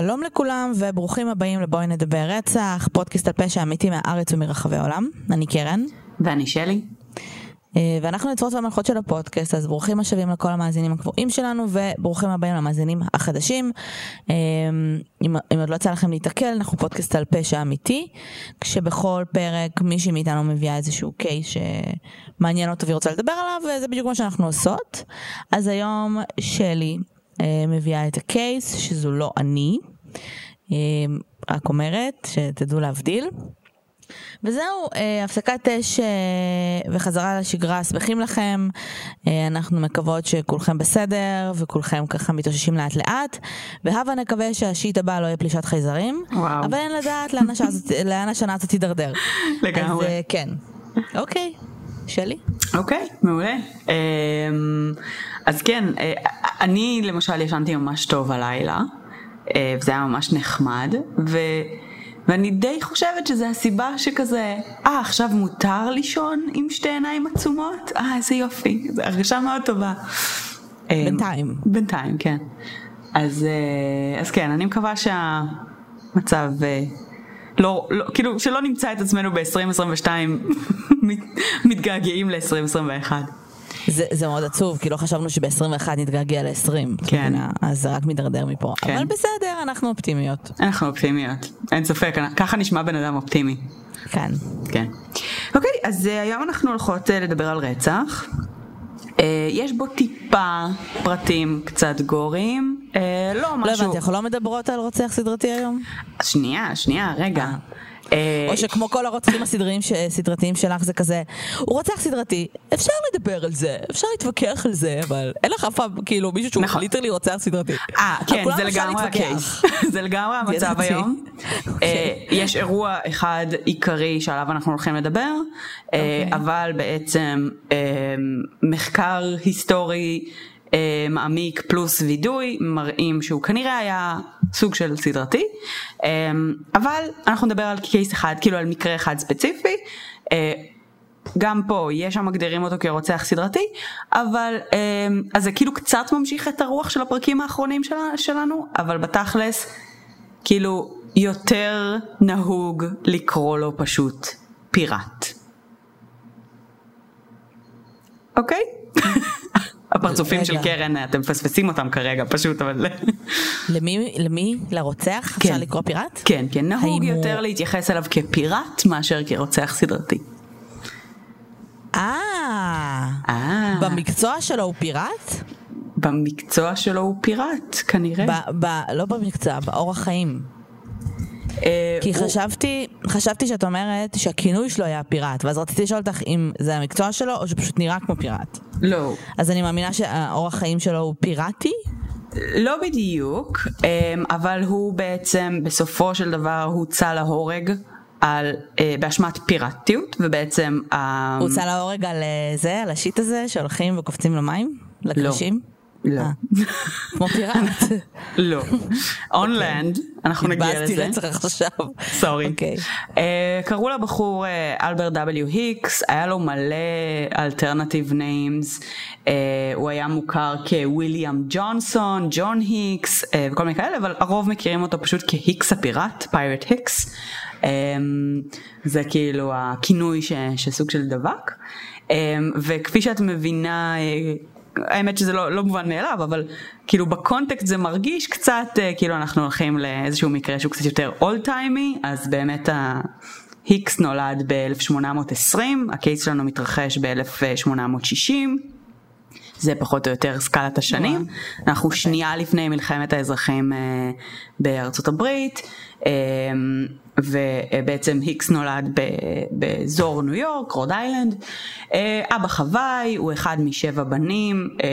שלום לכולם וברוכים הבאים לבואי נדבר רצח, פודקאסט על פשע אמיתי מהארץ ומרחבי העולם. אני קרן. ואני שלי. אה, ואנחנו נצרות והמלכות של הפודקאסט, אז ברוכים השבים לכל המאזינים הקבועים שלנו וברוכים הבאים למאזינים החדשים. אה, אם, אם עוד לא יצא לכם להתקל, אנחנו פודקאסט על פשע אמיתי, כשבכל פרק מישהי מאיתנו מביאה איזשהו קייס שמעניין אותו והיא רוצה לדבר עליו, וזה בדיוק מה שאנחנו עושות. אז היום שלי מביאה את הקייס, שזו לא אני, רק אומרת, שתדעו להבדיל. וזהו, אה, הפסקת אש אה, וחזרה לשגרה, שמחים לכם. אה, אנחנו מקוות שכולכם בסדר וכולכם ככה מתאוששים לאט לאט. והבה נקווה שהשיט הבא לא יהיה פלישת חייזרים. וואו. אבל אין לדעת לאן, השנה הזאת תידרדר. לגמרי. אז אה, כן. אוקיי, שלי? אוקיי, מעולה. אז כן, אה, אני למשל ישנתי ממש טוב הלילה, אה, וזה היה ממש נחמד, ו... ואני די חושבת שזה הסיבה שכזה, אה, עכשיו מותר לישון עם שתי עיניים עצומות? אה, איזה יופי, זו הרגשה מאוד טובה. אמ, בינתיים. בינתיים, כן. אז, אה, אז כן, אני מקווה שהמצב, אה, לא, לא, כאילו, שלא נמצא את עצמנו ב-2022 מתגעגעים ל-2021. זה, זה מאוד עצוב, כי לא חשבנו שב-21 נתגעגע ל-20. כן. אז זה רק מידרדר מפה. כן. אבל בסדר, אנחנו אופטימיות. אנחנו אופטימיות, אין ספק, ככה נשמע בן אדם אופטימי. כאן. כן. אוקיי, אז אה, היום אנחנו הולכות אה, לדבר על רצח. אה, יש בו טיפה פרטים קצת גוריים, אה, לא לא משהו... הבנתי, אנחנו לא מדברות על רוצח סדרתי היום? שנייה, שנייה, רגע. אה, או שכמו כל הרוצחים הסדריים, ש- שלך זה כזה, הוא רוצח סדרתי, אפשר לדבר על זה, אפשר להתווכח על זה, אבל אין לך אף פעם, כאילו, מישהו שהוא נכון. ליטרלי רוצח סדרתי. אה, כן, זה לגמרי. הקייס. זה לגמרי המצב. היום. אוקיי. אה, יש אירוע אחד עיקרי שעליו אנחנו הולכים לדבר, אה, אוקיי. אבל בעצם מחקר היסטורי אה, מעמיק פלוס וידוי מראים שהוא כנראה היה סוג של סדרתי, אה, אבל אנחנו נדבר על קייס אחד, כאילו על מקרה אחד ספציפי. אה, גם פה יש שם מגדירים אותו כרוצח סדרתי, אבל אמ, אז זה כאילו קצת ממשיך את הרוח של הפרקים האחרונים של, שלנו, אבל בתכלס, כאילו יותר נהוג לקרוא לו פשוט פיראט. אוקיי? הפרצופים של. קרן, אתם מפספסים אותם כרגע פשוט, אבל... למי, למי? לרוצח? כן. אפשר לקרוא פיראט? כן, כן, נהוג האם הוא- יותר להתייחס אליו כפיראט מאשר כרוצח סדרתי. אה, אה, במקצוע שלו הוא פיראט? במקצוע שלו הוא פיראט, כנראה. ב, ב, לא במקצוע, באורח חיים. אה, כי הוא- חשבתי, חשבתי שאת אומרת שהכינוי שלו היה פיראט, ואז רציתי לשאול אותך אם זה המקצוע שלו או שפשוט נראה כמו פיראט. לא, אז אני מאמינה שהאורח חיים שלו הוא פיראטי? לא בדיוק, אמ, אבל הוא בעצם בסופו של דבר הוצא להורג על, אה, באשמת פיראטיות, ובעצם... ה- הוא הוצא להורג על אה, זה, על השיט הזה, שהולכים וקופצים למים? לכבישים? לא. אה, כמו פיראט. לא. On land, אנחנו נגיע התבאסתי לזה. רצח עכשיו. sorry. אוקיי. אה, קראו לבחור אה, אלברט W. היקס, היה לו מלא alternative names, הוא היה מוכר כוויליאם ג'ונסון, ג'ון היקס וכל מיני כאלה, אבל הרוב מכירים אותו פשוט כהיקס הפיראט, pirate היקס. זה כאילו הכינוי שסוג של דבק. וכפי שאת מבינה, האמת שזה לא, לא מובן מאליו, אבל כאילו בקונטקסט זה מרגיש קצת אה, כאילו אנחנו הולכים לאיזשהו מקרה שהוא קצת יותר אולד טיימי, אז באמת ה... היקס נולד ב-1820, הקייס שלנו מתרחש ב-1860. זה פחות או יותר סקלת השנים. אנחנו שנייה לפני מלחמת האזרחים אה, בארצות הברית, אה, ובעצם היקס נולד באזור ניו יורק, רוד איילנד. אה, אבא חוואי, הוא אחד משבע בנים, אה,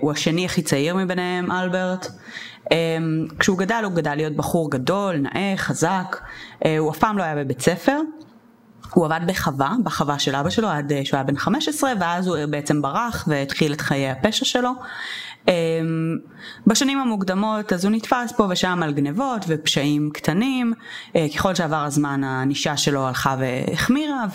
הוא השני הכי צעיר מביניהם, אלברט. אה, כשהוא גדל הוא גדל להיות בחור גדול, נאה, חזק, הוא אף פעם לא היה בבית ספר. הוא עבד בחווה, בחווה של אבא שלו עד שהוא היה בן 15 ואז הוא בעצם ברח והתחיל את חיי הפשע שלו. אמ, בשנים המוקדמות אז הוא נתפס פה ושם על גנבות ופשעים קטנים, אה, ככל שעבר הזמן הענישה שלו הלכה והחמירה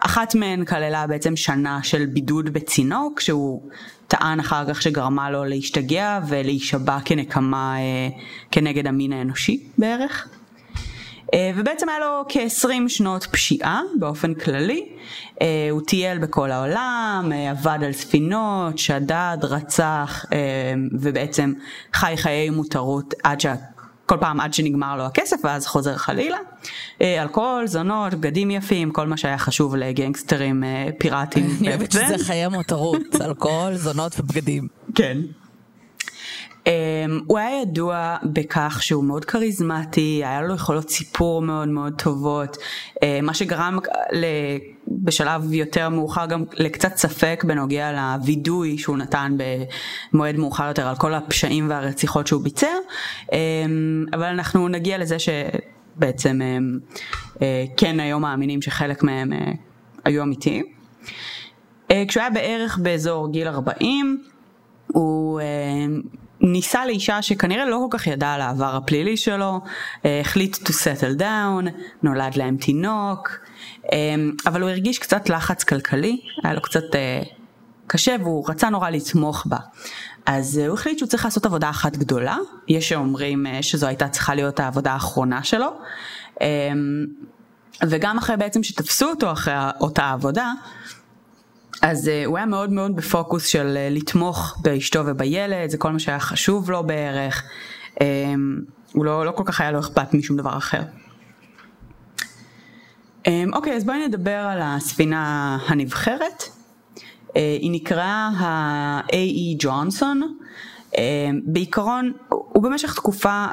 אחת מהן כללה בעצם שנה של בידוד בצינוק, שהוא טען אחר כך שגרמה לו להשתגע ולהישבע כנקמה אה, כנגד המין האנושי בערך. אה, ובעצם היה לו כ-20 שנות פשיעה באופן כללי. אה, הוא טייל בכל העולם, אה, עבד על ספינות, שדד, רצח ובעצם חי חיי מותרות עד שה... כל פעם עד שנגמר לו הכסף ואז חוזר חלילה. אלכוהול, זונות, בגדים יפים, כל מה שהיה חשוב לגנגסטרים פיראטים. אני אוהבת שזה חיי מותרות, אלכוהול, זונות ובגדים. כן. Um, הוא היה ידוע בכך שהוא מאוד כריזמטי, היה לו יכולות סיפור מאוד מאוד טובות, uh, מה שגרם. בשלב יותר מאוחר גם לקצת ספק בנוגע לווידוי שהוא נתן במועד מאוחר יותר על כל הפשעים והרציחות שהוא ביצע, um, אבל אנחנו נגיע לזה שבעצם um, uh, כן היום מאמינים שחלק מהם uh, היו אמיתיים. כשהוא היה בערך באזור גיל 40, הוא ניסה לאישה שכנראה לא כל כך ידעה על העבר הפלילי שלו, אה, החליט to settle down, נולד להם תינוק, אה, אבל הוא הרגיש קצת לחץ כלכלי, היה לו קצת אה, קשה והוא רצה נורא לתמוך בה. אז הוא החליט שהוא צריך לעשות עבודה אחת גדולה, יש שאומרים שזו הייתה צריכה להיות העבודה האחרונה שלו, וגם אחרי בעצם שתפסו אותו אחרי אותה עבודה, אז uh, הוא היה מאוד מאוד בפוקוס של uh, לתמוך באשתו ובילד, זה כל מה שהיה חשוב לו בערך, um, הוא לא, לא כל כך היה לו אכפת משום דבר אחר. Um, אוקיי, אז בואי נדבר על הספינה הנבחרת. Uh, היא נקראה ה-A.E. ג'ונסון. Uh, בעיקרון, הוא במשך תקופה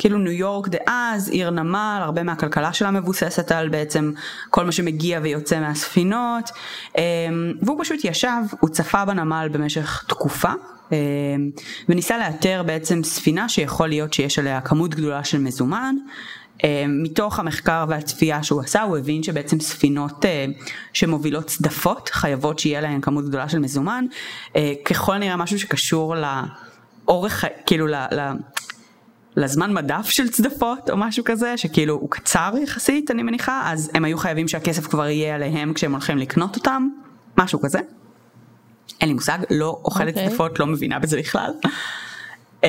כאילו ניו יורק דאז, עיר נמל, הרבה מהכלכלה שלה מבוססת על בעצם כל מה שמגיע ויוצא מהספינות, אמ, והוא פשוט ישב, הוא צפה בנמל במשך תקופה. אמ, וניסה לאתר בעצם ספינה שיכול להיות שיש עליה כמות גדולה של מזומן. אמ, מתוך המחקר והצפייה שהוא עשה הוא הבין שבעצם ספינות אה, שמובילות צדפות חייבות שיהיה להן כמות גדולה של מזומן אה, ככל נראה משהו שקשור לאורך כאילו לזמן מדף של צדפות או משהו כזה שכאילו הוא קצר יחסית אני מניחה אז הם היו חייבים שהכסף כבר יהיה עליהם כשהם הולכים לקנות אותם משהו כזה. אין לי מושג לא אוכלת okay. אוקיי. צדפות לא מבינה בזה בכלל. אמ,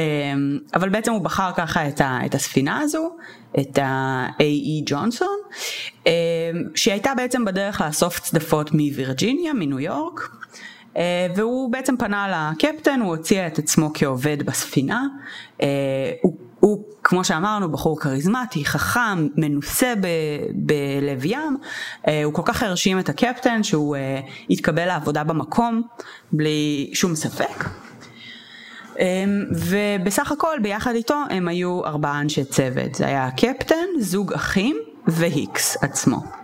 אבל בעצם הוא בחר ככה את, ה, את הספינה הזו את ה-A.E. ג'ונסון אמ, שהייתה בעצם בדרך לאסוף צדפות מווירג'יניה מניו יורק. אה, והוא בעצם פנה לקפטן, הוא הציע את עצמו כעובד בספינה, אה, הוא הוא, כמו שאמרנו, בחור כריזמטי, חכם, מנוסה בלב ים, אה, הוא כל כך הרשים את הקפטן שהוא אה, התקבל לעבודה במקום בלי שום ספק. אה, ובסך הכל ביחד איתו הם היו ארבעה אנשי צוות, זה היה הקפטן, זוג אחים והיקס עצמו.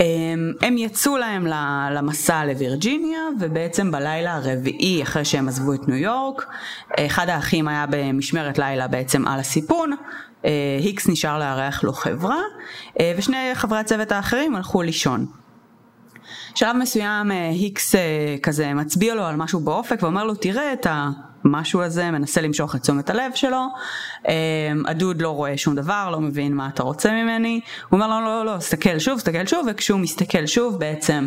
אמ, הם יצאו להם למסע לווירג'יניה ובעצם בלילה הרביעי אחרי שהם עזבו את ניו יורק אחד האחים היה במשמרת לילה בעצם על הסיפון אה, היקס נשאר לארח לו חברה אה, ושני חברי הצוות האחרים הלכו לישון. שלב מסוים אה, היקס כזה מצביע לו על משהו באופק ואומר לו תראה את ה... המשהו הזה, מנסה למשוך את תשומת הלב שלו, אמ, הדוד לא רואה שום דבר, לא מבין מה אתה רוצה ממני, הוא אומר לו לא, לא, לא, סתכל שוב, סתכל שוב, וכשהוא מסתכל שוב בעצם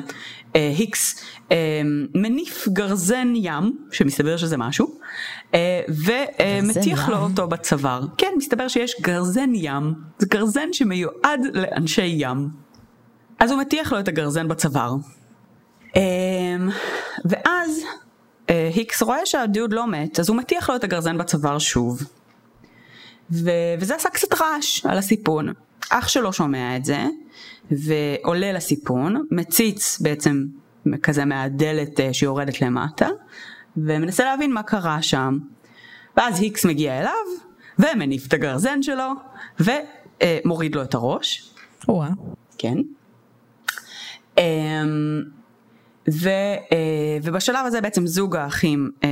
אה, היקס אמ, מניף גרזן ים, שמסתבר שזה משהו, אה, ומטיח לו אותו בצוואר. כן, מסתבר שיש גרזן ים, זה גרזן שמיועד לאנשי ים. אז הוא מטיח לו את הגרזן בצוואר. אמ, ואז היקס רואה שהדוד לא מת, אז הוא מטיח לו את הגרזן בצוואר שוב. ו... וזה עשה קצת רעש על הסיפון. אח שלו שומע את זה, ועולה לסיפון, מציץ בעצם כזה מהדלת אה, שיורדת למטה, ומנסה להבין מה קרה שם. ואז היקס מגיע אליו, ומניף את הגרזן שלו, ומוריד לו את הראש. וואו. כן. ו, אה, ובשלב הזה בעצם זוג האחים אה,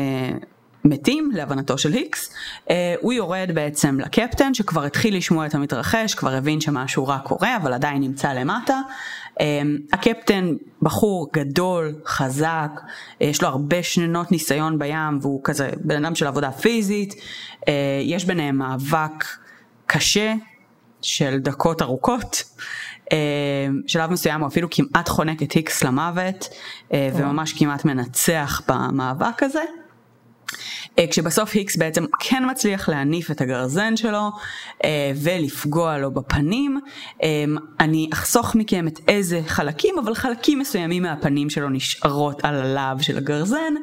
מתים להבנתו של היקס, אה, הוא יורד בעצם לקפטן שכבר התחיל לשמוע את המתרחש, כבר הבין שמשהו רע קורה אבל עדיין נמצא למטה. הקפטן בחור גדול, חזק, יש לו הרבה שנות ניסיון בים והוא כזה בן אדם של עבודה פיזית, יש ביניהם מאבק קשה של דקות ארוכות. שלב מסוים הוא אפילו כמעט חונק את היקס למוות, וממש כמעט מנצח במאבק הזה. אה, כשבסוף היקס בעצם כן מצליח להניף את הגרזן שלו אה, ולפגוע לו בפנים. אה, אני אחסוך מכם את איזה חלקים, אבל חלקים מסוימים מהפנים שלו נשארות על הלאו של הגרזן.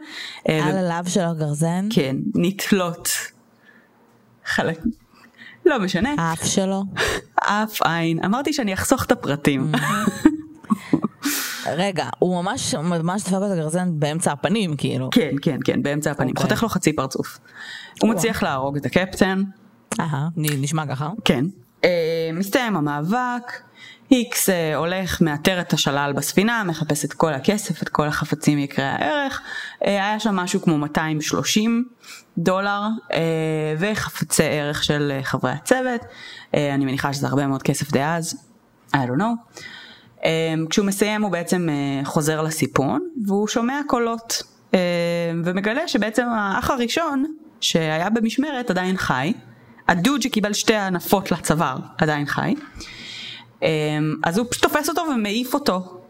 על ו... הלאו של הגרזן? כן, נתלות. חלק... לא משנה. האף שלו? אף עין. אמרתי שאני אחסוך את הפרטים. Mm. רגע, הוא ממש ממש דפק את הגרזן באמצע הפנים כאילו. כן, כן, כן, באמצע הפנים. Okay. אוקיי. חותך לו חצי פרצוף. הוא מצליח להרוג את הקפטן. אהה, נשמע ככה. כן. Uh, מסתיים המאבק, היקס uh, הולך, מאתר את השלל בספינה, מחפש את כל הכסף, את כל החפצים יקרי הערך. Uh, היה שם משהו כמו 230 דולר uh, וחפצי ערך של חברי הצוות. אני מניחה שזה הרבה מאוד כסף דאז, I don't know. כשהוא מסיים הוא בעצם אה, חוזר לסיפון והוא שומע קולות ומגלה שבעצם האח הראשון שהיה במשמרת עדיין חי, הדוד שקיבל שתי הנפות לצוואר עדיין חי, אז הוא פשוט תופס אותו ומעיף אותו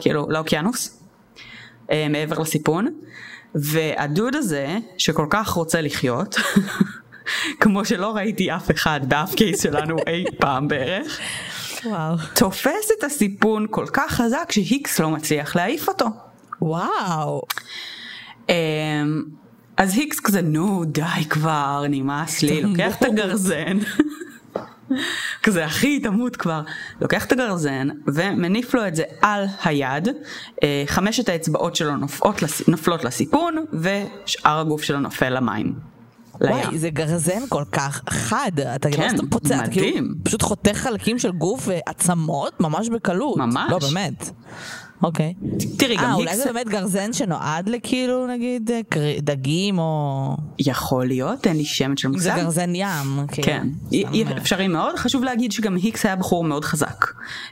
כאילו, לאוקיינוס, מעבר לסיפון, והדוד הזה שכל כך רוצה לחיות, כמו שלא ראיתי אף אחד באף קייס שלנו אי פעם בערך, וואו. תופס את הסיפון כל כך חזק שהיקס לא מצליח להעיף אותו. וואו. Um, אז היקס כזה נו די כבר נמאס לי לוקח את הגרזן. כזה אחי תמות כבר לוקח את הגרזן ומניף לו את זה על היד אה, חמשת האצבעות שלו נופלות, נופלות לסיפון ושאר הגוף שלו נופל למים. וואי, זה גרזן כל כך חד, אתה כן, לא פוצע, מדהים. אתה כאילו פשוט חותך חלקים של גוף ועצמות ממש בקלות. ממש. לא, באמת. אוקיי. תראי, גם היקס... אה, אולי זה באמת גרזן שנועד לכאילו, נגיד, דגים או... יכול להיות, אין לי שמץ של מושג. זה גרזן ים. כאילו. כן, אפשרי מאוד. חשוב להגיד שגם היקס היה בחור מאוד חזק.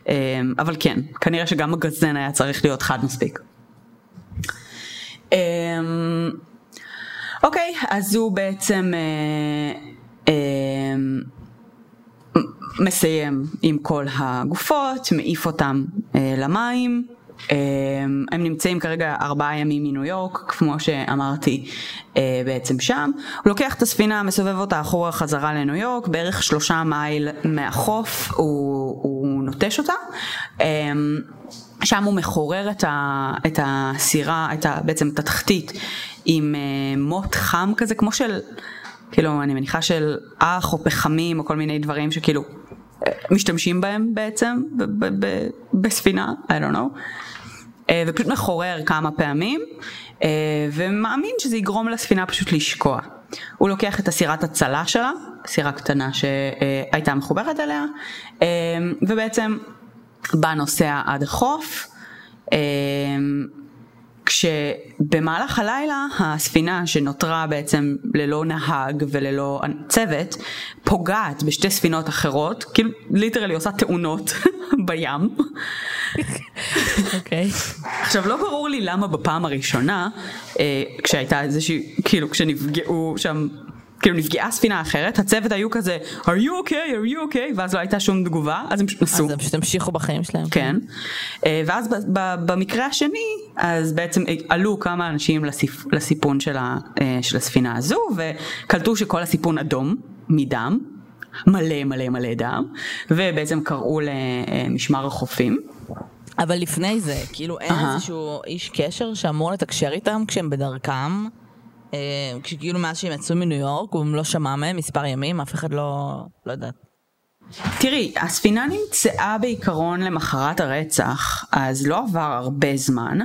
אמ, אבל כן, כנראה שגם הגרזן היה צריך להיות חד מספיק. אמ, אוקיי, אז הוא בעצם אה, אה, מסיים עם כל הגופות, מעיף אותם אה, למים. אה, הם נמצאים כרגע ארבעה ימים מניו יורק, כמו שאמרתי אה, בעצם שם. הוא לוקח את הספינה, מסובב אותה אחורה חזרה לניו יורק, בערך שלושה מייל מהחוף הוא, הוא נוטש אותה. אה, שם הוא מחורר את, ה, את הסירה, את ה, בעצם את התחתית עם uh, מוט חם כזה, כמו של, כאילו, אני מניחה של אח או פחמים או כל מיני דברים שכאילו אה, משתמשים בהם בעצם ב- ב- בספינה, I don't know, ופשוט מחורר כמה פעמים, uh, ומאמין שזה יגרום לספינה פשוט לשקוע. הוא לוקח את הסירת הצלה שלה, סירה קטנה שהייתה מחוברת אליה, ובעצם בא נוסע עד החוף. כשבמהלך הלילה הספינה שנותרה בעצם ללא נהג וללא צוות פוגעת בשתי ספינות אחרות, כאילו ליטרלי עושה תאונות בים. אוקיי. עכשיו לא ברור לי למה בפעם הראשונה, אה, כשהייתה איזושהי, כאילו כשנפגעו שם כאילו נפגעה ספינה אחרת, הצוות היו כזה, are you okay, are you okay, ואז לא הייתה שום תגובה, אז הם פשוט נסו. אז הם פשוט המשיכו בחיים שלהם. כן. אה, ואז במקרה השני, אז בעצם עלו כמה אנשים לסיפ, לסיפון של, ה, אה, של הספינה הזו, וקלטו שכל הסיפון אדום, מדם, מלא מלא מלא דם, ובעצם קראו למשמר החופים. אבל לפני זה, כאילו אין uh-huh. איזשהו איש קשר שאמור לתקשר איתם כשהם בדרכם? כשכאילו מאז שהם יצאו מניו יורק, הוא לא שמע מהם מספר ימים, אף אחד לא, לא יודעת. תראי, הספינה נמצאה בעיקרון למחרת הרצח, אז לא עבר הרבה זמן.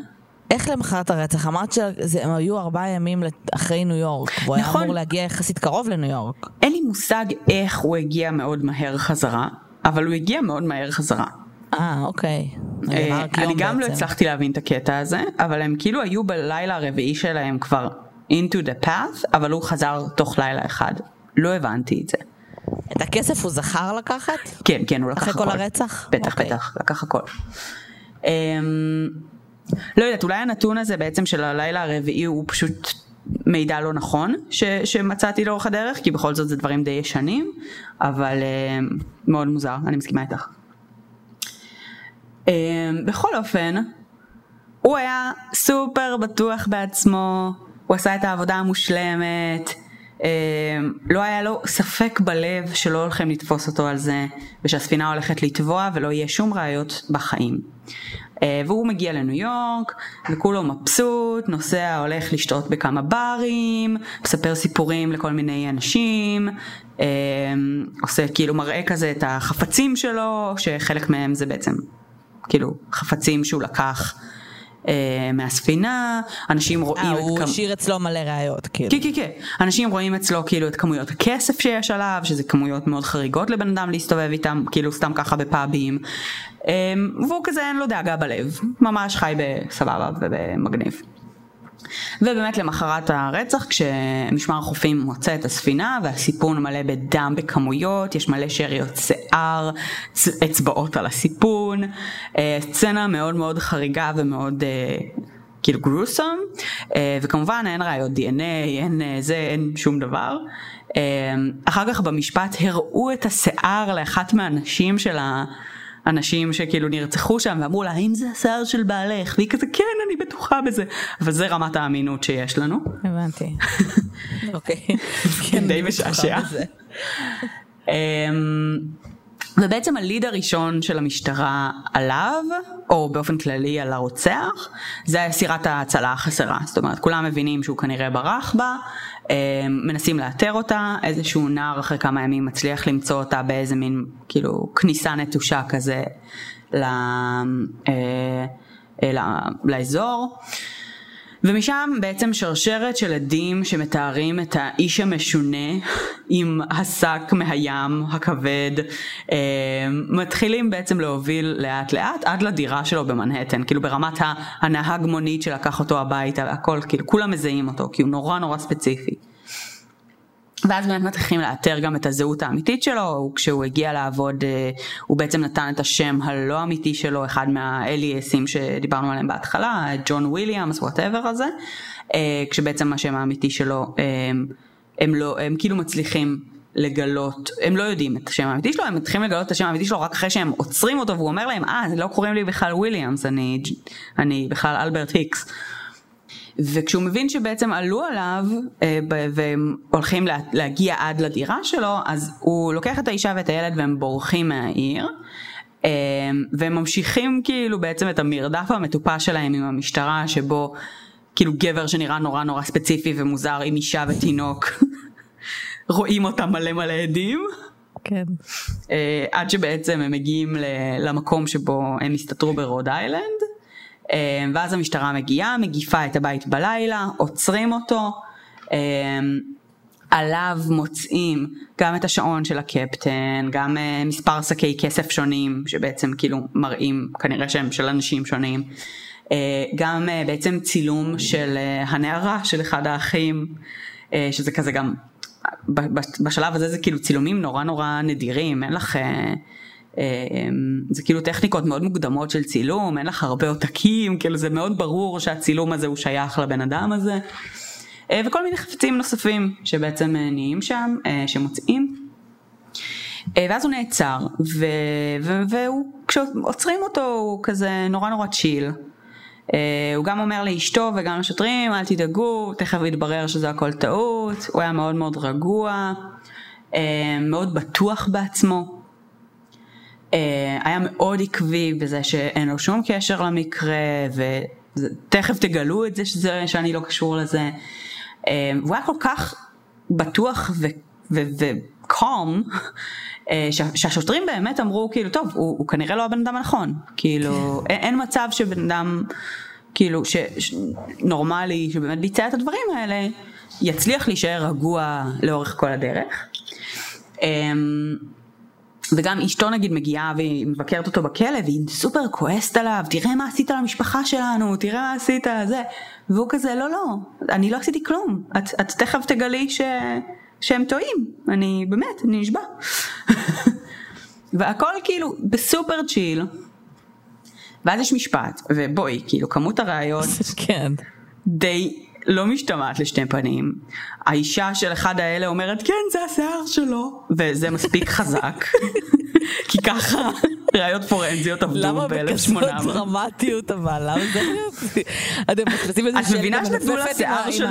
איך למחרת הרצח? אמרת שהם היו ארבעה ימים אחרי ניו יורק, והוא נכון. היה אמור להגיע יחסית קרוב לניו יורק. אין לי מושג איך הוא הגיע מאוד מהר חזרה, אבל הוא הגיע מאוד מהר חזרה. אה, אוקיי. אה, אני גם לא הצלחתי להבין את הקטע הזה, אבל הם כאילו היו בלילה הרביעי שלהם כבר into the path, אבל הוא חזר תוך לילה אחד. לא הבנתי את זה. את הכסף הוא זכר לקחת? כן, כן, הוא לקח הכל. אחרי כל הרצח? בטח, okay. אוקיי. בטח, לקח הכל. Um, לא יודעת, אולי הנתון הזה בעצם של הלילה הרביעי הוא פשוט מידע לא נכון ש, שמצאתי לאורך הדרך, כי בכל זאת זה דברים די ישנים, אבל um, מאוד מוזר, אני מסכימה איתך. בכל אופן, הוא היה סופר בטוח בעצמו, הוא עשה את העבודה המושלמת, לא היה לו ספק בלב שלא הולכים לתפוס אותו על זה, ושהספינה הולכת לטבוע ולא יהיה שום ראיות בחיים. והוא מגיע לניו יורק, וכולו מבסוט, נוסע, הולך לשתות בכמה ברים, מספר סיפורים לכל מיני אנשים, עושה כאילו מראה כזה את החפצים שלו, שחלק מהם זה בעצם כאילו חפצים שהוא לקח. אה, מהספינה, אנשים רואים אה, את... הוא כמ- השאיר אצלו מלא ראיות, כאילו. כן, כן, כן. אנשים רואים אצלו כאילו את כמויות הכסף שיש עליו, שזה כמויות מאוד חריגות לבן אדם להסתובב איתם, כאילו סתם ככה בפאבים. אמ, והוא כזה אין לו דאגה בלב, ממש חי בסבבה ובמגניב. ובאמת למחרת הרצח כשמשמר החופים מוצא את הספינה והסיפון מלא בדם בכמויות, יש מלא שאריות שיער, אצבעות על הסיפון, אה, סצנה מאוד מאוד חריגה ומאוד אה, כאילו גרוסום, אה, וכמובן אין ראיות דנ"א, אין זה, אין שום דבר. אחר כך במשפט הראו את השיער לאחת מהנשים של ה... אנשים שכאילו נרצחו שם ואמרו לה האם זה השיער של בעלך והיא כזה כן אני בטוחה בזה אבל זה רמת האמינות שיש לנו. הבנתי. אוקיי. כן, די אני בטוחה משעשע. אמ, ובעצם הליד הראשון של המשטרה עליו, או באופן כללי על הרוצח, זה היה סירת ההצלה החסרה. זאת אומרת, כולם מבינים שהוא כנראה ברח בה, מנסים לאתר אותה, איזשהו נער אחרי כמה ימים מצליח למצוא אותה באיזה מין, כאילו, כניסה נטושה כזה ל, אה, אה, ל- לאזור. ומשם בעצם שרשרת של עדים שמתארים את האיש המשונה עם השק מהים הכבד אה, מתחילים בעצם להוביל לאט לאט עד לדירה שלו במנהטן כאילו ברמת הנהג מונית שלקח אותו הביתה הכל כאילו כולם מזהים אותו כי הוא נורא נורא ספציפי. ואז באמת מתחילים לאתר גם את הזהות האמיתית שלו, הוא, כשהוא הגיע לעבוד אה, הוא בעצם נתן את השם הלא אמיתי שלו, אחד מה alias ים שדיברנו עליהם בהתחלה, ג'ון וויליאמס, whatever הזה, אה, כשבעצם השם האמיתי שלו, אה, הם, לא, הם כאילו מצליחים לגלות, הם לא יודעים את השם האמיתי שלו, הם מתחילים לגלות את השם האמיתי שלו רק אחרי שהם עוצרים אותו והוא אומר להם, אה, לא קוראים לי בכלל וויליאמס, אני, אני בכלל אלברט היקס. וכשהוא מבין שבעצם עלו עליו אה, והם הולכים לה, להגיע עד לדירה שלו, אז הוא לוקח את האישה ואת הילד והם בורחים מהעיר. אה, והם ממשיכים כאילו בעצם את המרדף המטופש שלהם עם המשטרה שבו כאילו גבר שנראה נורא נורא ספציפי ומוזר עם אישה ותינוק רואים אותם מלא מלא עדים כן. אה, עד שבעצם הם מגיעים למקום שבו הם הסתתרו ברוד איילנד ואז המשטרה מגיעה, מגיפה את הבית בלילה, עוצרים אותו, אה, עליו מוצאים גם את השעון של הקפטן, גם אה, מספר שקי כסף שונים שבעצם כאילו מראים כנראה שהם של אנשים שונים, אה, גם אה, בעצם צילום של הנערה של אחד האחים, שזה כזה גם, בשלב הזה זה כאילו צילומים נורא נורא נדירים, אין לך... אה, אה, זה כאילו טכניקות מאוד מוקדמות של צילום, אין לך הרבה עותקים, כאילו זה מאוד ברור שהצילום הזה הוא שייך לבן אדם הזה. אה, וכל מיני חפצים נוספים שבעצם אה, נהיים שם, שמוצאים. ואז הוא נעצר, ו- ו- והוא, כשעוצרים אותו הוא כזה נורא נורא צ'יל. הוא גם אומר לאשתו וגם לשוטרים, אל תדאגו, תכף יתברר שזה הכל טעות, הוא היה מאוד מאוד רגוע, מאוד בטוח בעצמו. Uh, היה מאוד עקבי בזה שאין לו שום קשר למקרה, ותכף תגלו את זה שזה, שאני לא קשור לזה. Uh, והוא היה כל כך בטוח וקום, שה- שהשוטרים באמת אמרו כאילו טוב הוא, הוא כנראה לא הבן אדם הנכון כאילו אין, אין מצב שבן אדם כאילו ש, ש, נורמלי שבאמת ביצע את הדברים האלה יצליח להישאר רגוע לאורך כל הדרך. וגם אשתו נגיד מגיעה והיא מבקרת אותו בכלא והיא סופר כועסת עליו תראה מה עשית למשפחה שלנו תראה מה עשית זה והוא כזה לא לא אני לא עשיתי כלום. את, את תכף תגלי ש, שהם טועים. אני באמת אני נשבע. והכל כאילו בסופר צ'יל. ואז יש משפט ובואי כאילו כמות הראיות. כן. די לא משתמעת לשתי פנים. האישה של אחד האלה אומרת כן זה השיער שלו וזה מספיק חזק כי ככה ראיות פורנזיות עבדו למה בכזאת ב-1800. דרמטיות אבל? למה זה להיות? אתם מפספסים את שלט מבינה שנתנו לה שיער של,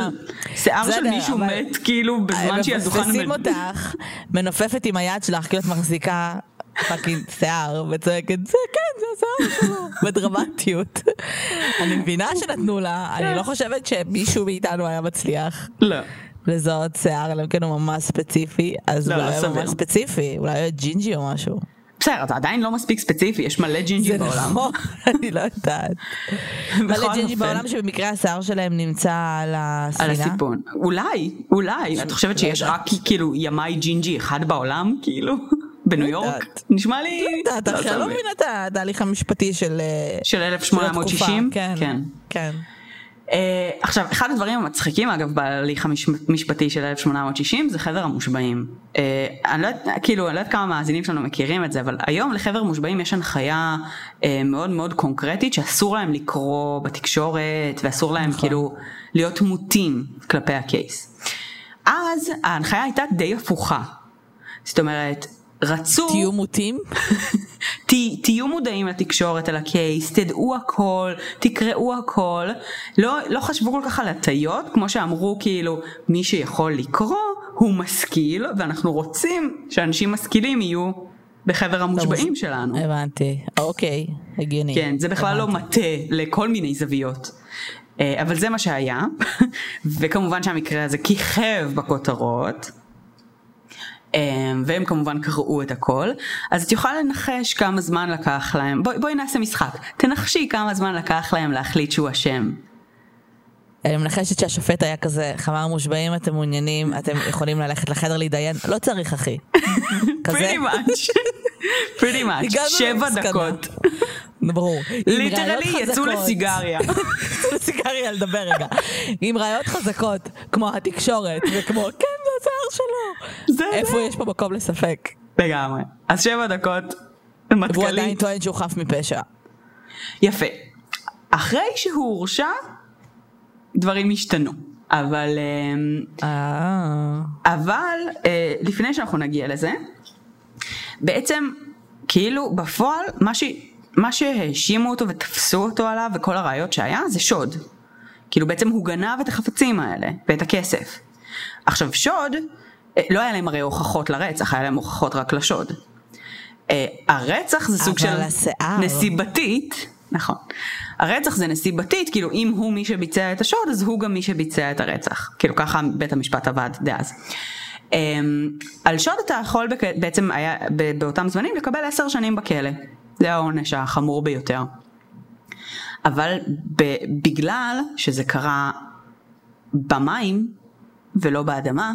שיער של בסדר, מישהו מת כאילו בזמן שהיא על דוכן המד- אותך, מנופפת עם היד שלך, כאילו את מחזיקה fucking שיער, וצועקת, זה כן, זה השיער שלו, בדרמטיות. אני מבינה שנתנו לה, אני לא חושבת שמישהו מאיתנו היה מצליח לא. לזהות שיער, אלא אם כן הוא ממש ספציפי, אז לא, אולי לא היה סביר. ממש ספציפי, אולי היה ג'ינג'י או משהו. בסדר, אתה עדיין לא מספיק ספציפי, יש מלא ג'ינג'י זה בעולם. נכון, אני לא יודעת. מלא ג'ינג'י. בעולם שבמקרה השיער שלהם נמצא על על הספינה. הסיפון. אולי, אולי. את חושבת לא שיש. רק כאילו ימאי ג'ינג'י אחד בעולם, כאילו? בניו יורק? יודעת. נשמע לי... לא יודעת, אחי, אני לא. מבינה את התהליך המשפטי של... אה, של של 1860? התקופה, כן, כן. Uh, עכשיו, אחד הדברים המצחיקים אגב בהליך המשפטי של 1860 זה חבר המושבעים. Uh, אני לא יודעת, כאילו, אני לא יודעת כמה מאזינים שלנו מכירים את זה, אבל היום לחבר המושבעים יש הנחיה מאוד מאוד קונקרטית שאסור להם לקרוא בתקשורת ואסור להם נכון. כאילו להיות מוטים כלפי הקייס. אז ההנחיה הייתה די הפוכה. זאת אומרת, רצו... תהיו מוטים? ת, תהיו מודעים לתקשורת על הקייס, תדעו הכל, תקראו הכל. לא, לא חשבו כל כך על הטיות, כמו שאמרו כאילו, מי שיכול לקרוא הוא משכיל, ואנחנו רוצים שאנשים משכילים יהיו בחבר המושבעים שלנו. הבנתי, אוקיי, הגיוני. כן, זה בכלל לא הבנתי. מטה לכל מיני זוויות. אה, אבל זה מה שהיה, וכמובן שהמקרה הזה כיכב בכותרות. אה, והם כמובן קראו את הכל, אז את יכולה לנחש כמה זמן לקח להם, בואי, בואי נעשה משחק, תנחשי כמה זמן לקח להם להחליט שהוא אשם. אני מנחשת שהשופט היה כזה, חמר מושבעים אתם מעוניינים, אתם יכולים ללכת לחדר להתדיין, לא צריך אחי. כזה. pretty much, הגענו שבע. דקות, ברור. ליטרלי יצאו. לסיגריה. יצאו לסיגריה לדבר רגע. עם ראיות חזקות, כמו התקשורת, וכמו, כן, שלו. זה איפה. יש פה מקום לספק? לגמרי. אז שבע דקות, והוא מטכ"לי. עדיין טוען שהוא חף מפשע. יפה. אחרי שהוא הורשע, דברים השתנו. אבל, אמ, אה... אבל אה, לפני שאנחנו נגיע לזה, בעצם כאילו בפועל מה, ש, מה שהאשימו אותו ותפסו אותו עליו וכל הראיות שהיה זה שוד. כאילו בעצם הוא גנב את החפצים האלה ואת הכסף. עכשיו שוד, אה, לא היה להם הרי הוכחות לרצח, היה להם הוכחות רק לשוד. אה, הרצח זה סוג של השיער. נסיבתית, נכון. הרצח זה נסיבתית, כאילו אם הוא מי שביצע את השוד אז הוא גם מי שביצע את הרצח. כאילו ככה בית המשפט עבד דאז. Um, על שוד אתה יכול בק... בעצם היה באותם זמנים לקבל עשר שנים בכלא. זה העונש החמור ביותר. אבל בגלל שזה קרה במים ולא באדמה,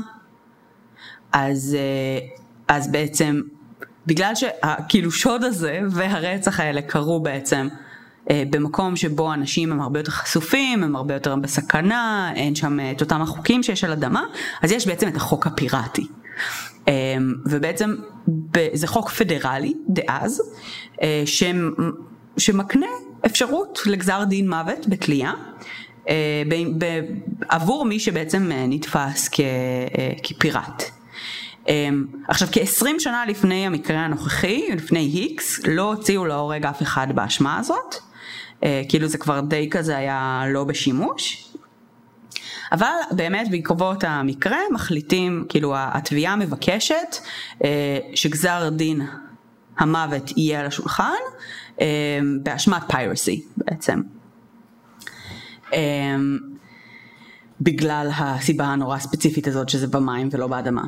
אז, אה, אז בעצם בגלל שכאילו שוד הזה והרצח האלה קרו בעצם אה, במקום שבו אנשים הם הרבה יותר חשופים, הם הרבה יותר בסכנה, אין שם אה, את אותם החוקים שיש על אדמה, אז יש בעצם את החוק הפיראטי. ובעצם זה חוק פדרלי דאז, שמ- שמקנה אפשרות לגזר דין מוות בתלייה. אה, עבור מי שבעצם אה, נתפס כ- אה, כפיראט. Um, עכשיו כ-20 שנה לפני המקרה הנוכחי, לפני היקס, לא הוציאו להורג אף אחד באשמה הזאת, כאילו זה כבר די כזה היה לא בשימוש. אבל באמת בעקבות המקרה מחליטים, כאילו התביעה מבקשת שגזר דין המוות יהיה על השולחן באשמת פיירסי בעצם. Um, בגלל הסיבה הנורא הספציפית הזאת שזה במים ולא באדמה.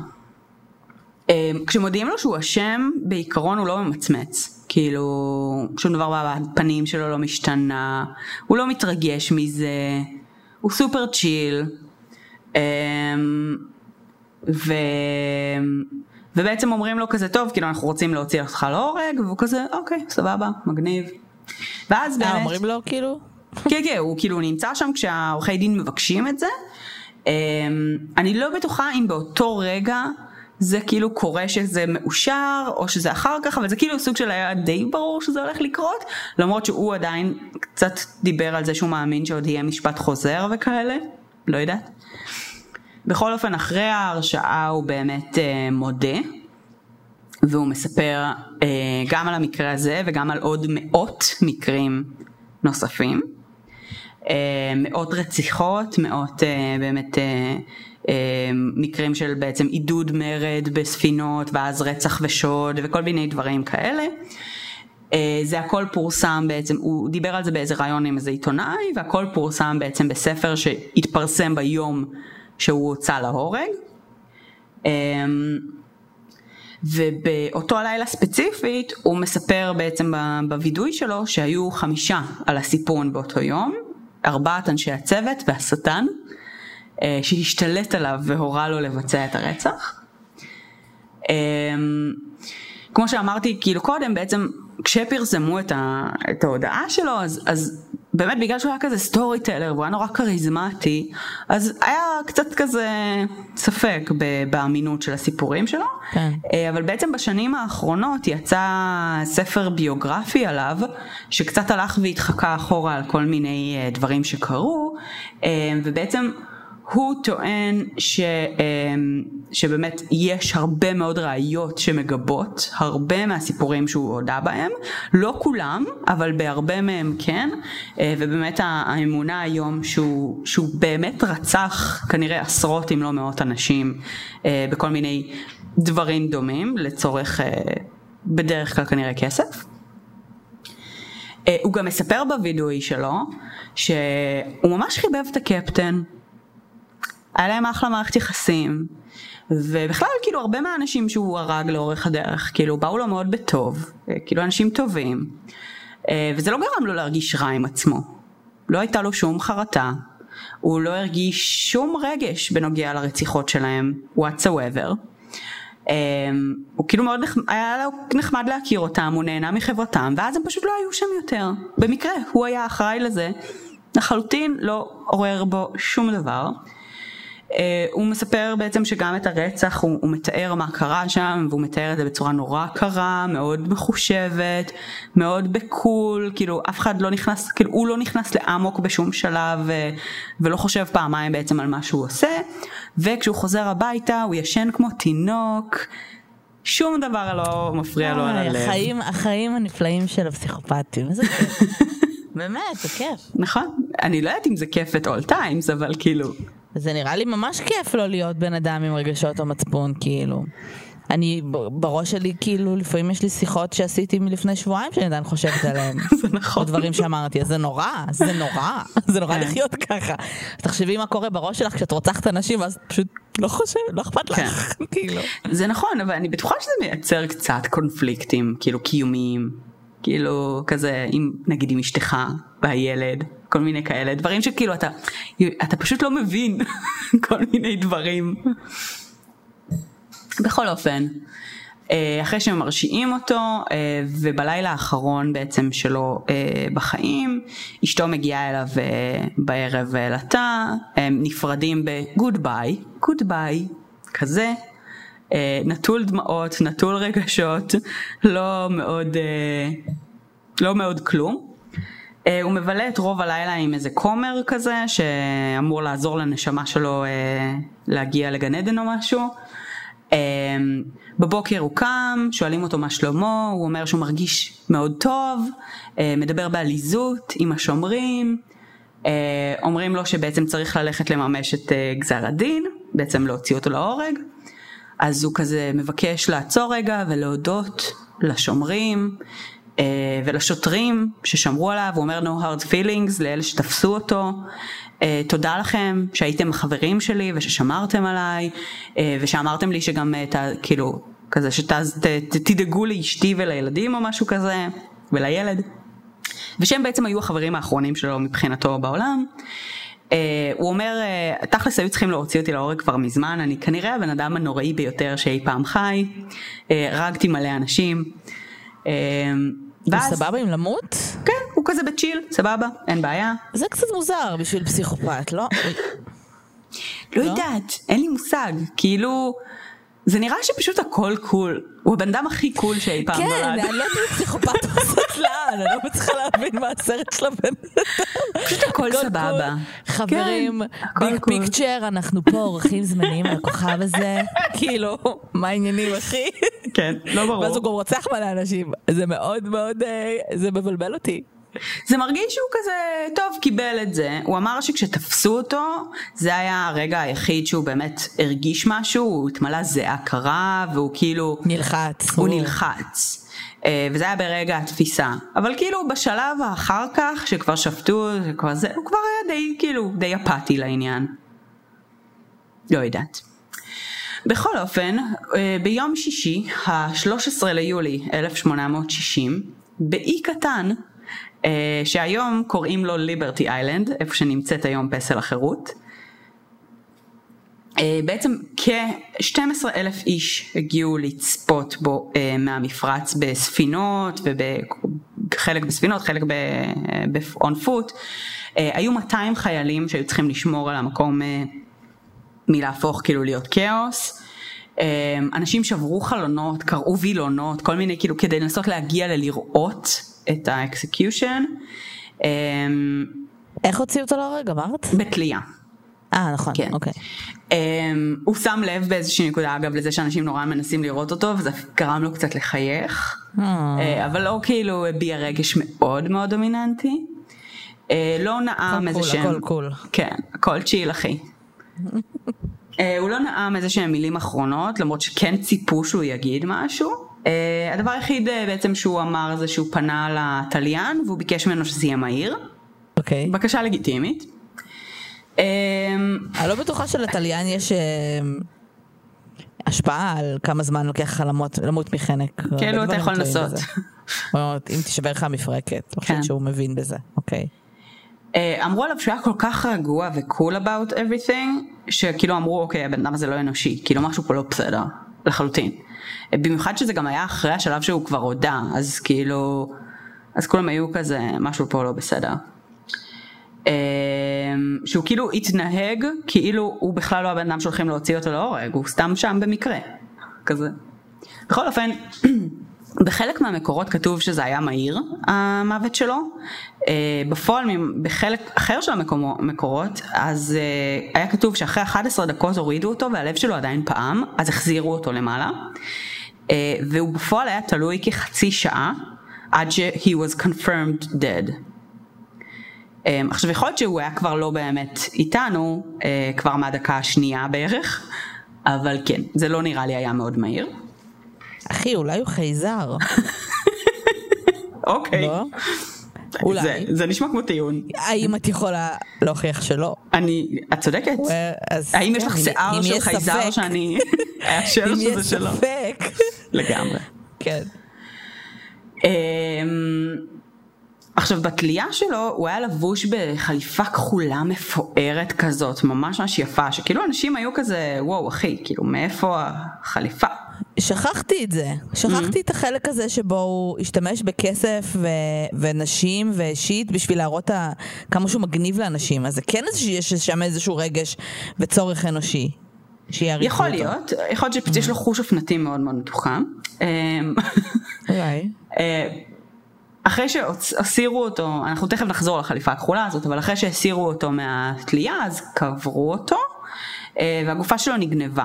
אמ, כשמודיעים לו שהוא אשם, בעיקרון הוא לא ממצמץ. כאילו, שום דבר בפנים שלו לא משתנה, הוא לא מתרגש מזה, הוא סופר צ'יל. אמ, ו... ובעצם אומרים לו כזה, טוב, כאילו אנחנו רוצים להוציא אותך להורג, והוא כזה, אוקיי, סבבה, מגניב. ואז באמת... אה, אומרים לו כאילו? כן, כן, הוא כאילו נמצא שם כשהעורכי דין מבקשים את זה. אמ, אני לא בטוחה אם באותו רגע זה כאילו קורה שזה מאושר, או שזה אחר כך, אבל זה כאילו סוג של היה די ברור שזה הולך לקרות, למרות שהוא עדיין קצת דיבר על זה שהוא מאמין שעוד יהיה משפט חוזר וכאלה, לא יודעת. בכל אופן, אחרי ההרשעה הוא באמת אה, מודה. והוא מספר אה, גם על המקרה הזה וגם על עוד מאות מקרים נוספים. אה, מאות רציחות, מאות אה, באמת אה, מקרים של בעצם עידוד מרד בספינות ואז רצח ושוד וכל מיני דברים כאלה. זה הכל פורסם בעצם, הוא דיבר על זה באיזה ראיון עם איזה עיתונאי והכל פורסם בעצם בספר שהתפרסם ביום שהוא הוצא להורג. ובאותו הלילה ספציפית הוא מספר בעצם בווידוי שלו שהיו חמישה על הסיפון באותו יום, ארבעת אנשי הצוות והשטן, אה, שהשתלט עליו והורה לו לבצע את הרצח. כמו שאמרתי כאילו קודם בעצם כשפרסמו את, ה, את ההודעה שלו, אז, אז באמת בגלל שהוא היה כזה סטורי טלר והוא היה נורא כריזמטי, אז היה קצת כזה ספק באמינות של הסיפורים שלו. כן. אה, אבל בעצם בשנים האחרונות יצא ספר ביוגרפי עליו, שקצת הלך והתחקה אחורה על כל מיני אה, דברים שקרו, אה, ובעצם הוא טוען ש, אמ, שבאמת יש הרבה מאוד ראיות שמגבות הרבה מהסיפורים שהוא הודה בהם, לא כולם, אבל בהרבה מהם כן, אה, ובאמת האמונה היום שהוא, שהוא באמת רצח כנראה עשרות אם לא מאות אנשים אה, בכל מיני דברים דומים לצורך אה, בדרך כלל כנראה כסף. הוא גם מספר בווידאוי שלו שהוא ממש חיבב את הקפטן. היה להם אחלה מערכת יחסים, ובכלל כאילו הרבה מהאנשים שהוא הרג לאורך הדרך, כאילו באו לו מאוד בטוב, כאילו אנשים טובים, אה, וזה לא גרם לו להרגיש רע עם עצמו, לא הייתה לו שום חרטה, הוא לא הרגיש שום רגש בנוגע לרציחות שלהם, whatsoever. Um, הוא כאילו מאוד נחמד, היה לו נחמד להכיר אותם, הוא נהנה מחברתם, ואז הם פשוט לא היו שם יותר. במקרה, הוא היה אחראי לזה, לחלוטין לא עורר בו שום דבר. Uh, הוא מספר בעצם שגם את הרצח הוא, הוא מתאר מה קרה שם והוא מתאר את זה בצורה נורא קרה, מאוד מחושבת, מאוד בקול, כאילו אף אחד לא נכנס, כאילו הוא לא נכנס לאמוק בשום שלב ו, אה, ולא חושב פעמיים בעצם על מה שהוא עושה וכשהוא חוזר הביתה הוא ישן כמו תינוק, שום דבר לא מפריע לו על הלב. החיים, החיים הנפלאים של הפסיכופטים, איזה כיף. באמת, זה כיף. נכון, אני לא יודעת אם זה כיף את all times אבל כאילו. זה נראה לי ממש כיף לא להיות בן אדם עם רגשות או מצפון, כאילו. אני בראש שלי כאילו לפעמים יש לי שיחות שעשיתי מלפני שבועיים שאני עדיין חושבת עליהם. זה נכון. או דברים שאמרתי, אז זה נורא, זה נורא, זה נורא כן. לחיות ככה. תחשבי מה קורה בראש שלך כשאת רוצחת אנשים ואז פשוט לא חושבת, לא אכפת לך, כן. כאילו. זה נכון, אבל אני בטוחה שזה מייצר קצת קונפליקטים, כאילו קיומיים. כאילו כזה אם נגיד עם אשתך והילד כל מיני כאלה דברים שכאילו אתה אתה פשוט לא מבין כל מיני דברים. בכל אופן אה, אחרי שהם מרשיעים אותו אה, ובלילה האחרון בעצם שלו אה, בחיים אשתו מגיעה אליו בערב לתא הם נפרדים ב goodbye goodbye כזה אה, נטול דמעות, נטול רגשות, לא מאוד, אה, לא מאוד כלום. אה, הוא מבלה את רוב הלילה עם איזה כומר כזה שאמור לעזור לנשמה שלו להגיע לגן עדן או משהו. בבוקר הוא קם, שואלים אותו מה שלמה, הוא אומר שהוא מרגיש מאוד טוב, מדבר בעליזות עם השומרים, אומרים לו שבעצם צריך ללכת לממש את גזר הדין, בעצם להוציא אותו להורג. אז הוא כזה מבקש לעצור רגע ולהודות לשומרים אה, ולשוטרים ששמרו עליו, הוא אומר no hard feelings לאלה שתפסו אותו, אה, תודה לכם שהייתם חברים שלי וששמרתם עליי אה, ושאמרתם לי שגם ת, כאילו כזה שתדאגו לאשתי ולילדים או משהו כזה ולילד ושהם בעצם היו החברים האחרונים שלו מבחינתו בעולם. Uh, הוא אומר, uh, תכלס היו צריכים להוציא אותי להורג כבר מזמן, אני כנראה הבן אדם הנוראי ביותר שאי פעם חי, uh, הרגתי מלא אנשים. Uh, ואז... סבבה עם למות? כן, הוא כזה ב chill, סבבה, אין בעיה. זה קצת מוזר בשביל פסיכופת, לא? לא יודעת, אין לי מושג, כאילו... זה נראה שפשוט הכל cool. הוא הבן אדם הכי cool שאי פעם כן, נולד. אני לא יודעת אם פסיכופת או סטלן, אני לא מצליחה להבין מה הסרט של הבן אדם. פשוט הכל סבבה. חברים, כן, הכל big. picture, אנחנו פה אורחים זמניים על הכוכב הזה, כאילו, מה העניינים אחי? כן, לא ברור. ואז הוא גם רוצח מלא אנשים, זה מאוד מאוד, אה, זה מבלבל אותי. זה מרגיש שהוא כזה, טוב, קיבל את זה. הוא אמר שכשתפסו אותו, זה היה הרגע היחיד שהוא באמת הרגיש משהו, הוא התמלא זיעה קרה, והוא כאילו... נלחץ. הוא נלחץ. אה, וזה היה ברגע התפיסה. אבל כאילו בשלב האחר כך, שכבר שפטו, שכבר זה, הוא כבר היה די, כאילו, די אפאתי לעניין. לא יודעת. בכל אופן, אה, ביום שישי, ה-13 ליולי 1860, באי קטן, שהיום קוראים לו ליברטי איילנד, איפה שנמצאת היום פסל החירות, אה, בעצם כ-12 אלף איש הגיעו לצפות בו אה, מהמפרץ בספינות וחלק בספינות, חלק ב-on foot. אה, היו 200 חיילים שהיו צריכים לשמור על המקום אה, מלהפוך כאילו להיות כאוס. אה, אנשים שברו חלונות, קרעו וילונות, כל מיני כאילו כדי לנסות להגיע ללראות את ה execution. אה, איך הוציאו אותו להורג, אמרת? בתלייה. אה, נכון, כן. אוקיי. Um, הוא שם לב באיזושהי נקודה אגב לזה שאנשים נורא מנסים לראות אותו וזה גרם לו קצת לחייך אה. uh, אבל לא כאילו הביע רגש מאוד מאוד דומיננטי. Uh, לא נאם איזה שהם, הכל קול. כן, הכל צ'יל אחי. uh, הוא לא נאם איזה שהם מילים אחרונות למרות שכן ציפו שהוא יגיד משהו. Uh, הדבר היחיד uh, בעצם שהוא אמר זה שהוא פנה לתליין והוא ביקש ממנו שזה יהיה מהיר. אוקיי. בקשה לגיטימית. Um, אני לא בטוחה שלתליין יש אה, השפעה על כמה זמן לוקח לך למות, מחנק. כאילו אתה יכול לנסות. אם תשבר לך המפרקת, אני כן. חושבת שהוא מבין בזה, אוקיי. אה, אמרו עליו שהוא היה כל כך רגוע ו-cool about everything, שכאילו אמרו אוקיי הבן אדם הזה לא אנושי, כאילו משהו פה לא בסדר, לחלוטין. במיוחד שזה גם היה אחרי השלב שהוא כבר הודה, אז כאילו, אז כולם היו כזה, משהו פה לא בסדר. אה, שהוא כאילו התנהג כאילו הוא בכלל לא הבן אדם שהולכים להוציא אותו להורג, הוא סתם שם במקרה, כזה. בכל אופן, בחלק מהמקורות כתוב שזה היה מהיר המוות שלו, בפועל בחלק אחר של המקורות אז אה, היה כתוב שאחרי 11 דקות הורידו אותו והלב שלו עדיין פעם, אז החזירו אותו למעלה, אה, והוא בפועל היה תלוי כחצי שעה עד ש-he was confirmed dead. אה, עכשיו יכול להיות שהוא היה כבר לא באמת איתנו, אה, כבר מהדקה השנייה בערך, אבל כן, זה לא נראה לי היה מאוד מהיר. אחי, אולי הוא חייזר. אוקיי. לא? אולי. זה, זה נשמע כמו טיעון. האם את יכולה להוכיח שלא? אני, את צודקת. אז האם יש כן, לך אם- שיער אם של יש חייזר ספק- שאני אאשר אם שזה יש שלו? ספק. לגמרי. כן. אמ, עכשיו בתלייה שלו הוא היה לבוש בחליפה כחולה מפוארת כזאת, ממש ממש יפה, שכאילו אנשים היו כזה, וואו אחי, כאילו מאיפה החליפה? שכחתי את זה, Mm-hmm. שכחתי את החלק הזה שבו הוא השתמש בכסף ו- ונשים ושיט בשביל להראות ה- כמה שהוא מגניב לאנשים, אז זה כן שיש שם איזשהו רגש וצורך אנושי. יכול אותו. להיות, יכול להיות שפשוט יש לו חוש אופנתי מאוד מאוד מתוחם. אמ, אולי. אה, אחרי שהסירו אותו, אנחנו תכף נחזור לחליפה הכחולה הזאת, אבל אחרי שהסירו אותו מהתלייה אז קברו אותו אה, והגופה שלו נגנבה.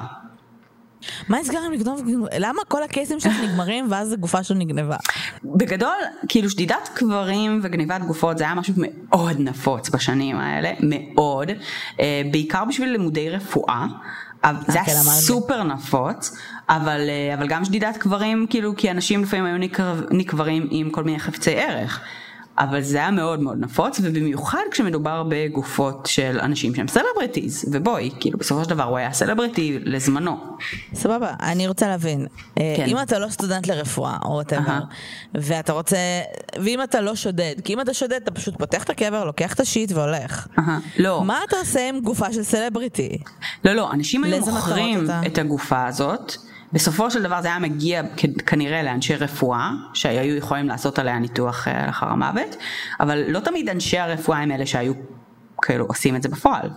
מה נסגר עם לגנוב? למה כל ה case ים שלך נגמרים ואז הגופה שלו נגנבה? בגדול, כאילו שדידת קברים וגניבת גופות זה היה משהו מאוד נפוץ בשנים האלה, מאוד, אה, בעיקר בשביל לימודי רפואה. זה היה כן, אמרת. סופר נפוץ, אבל, אה, אבל גם שדידת קברים, כאילו, כי אנשים לפעמים היו נקרב, נקברים עם כל מיני חפצי ערך. אבל זה היה מאוד מאוד נפוץ, ובמיוחד כשמדובר בגופות של אנשים שהם celebrities, ובואי, כאילו בסופו של דבר הוא היה celebrity לזמנו. סבבה, אני רוצה להבין. אה, כן. אם אתה לא סטודנט לרפואה, או whatever. ואתה רוצה, ואם אתה לא שודד, כי אם אתה שודד אתה פשוט פותח את הקבר, לוקח את ה shit והולך. לא. מה אתה עושה עם גופה של celebrity? לא, לא, אנשים היו מוכרים? את הגופה הזאת. בסופו של דבר זה היה מגיע כנראה לאנשי רפואה, שהיו יכולים לעשות עליה ניתוח אה, לאחר המוות, אבל לא תמיד אנשי הרפואה הם אלה שהיו כאילו עושים את זה בפועל.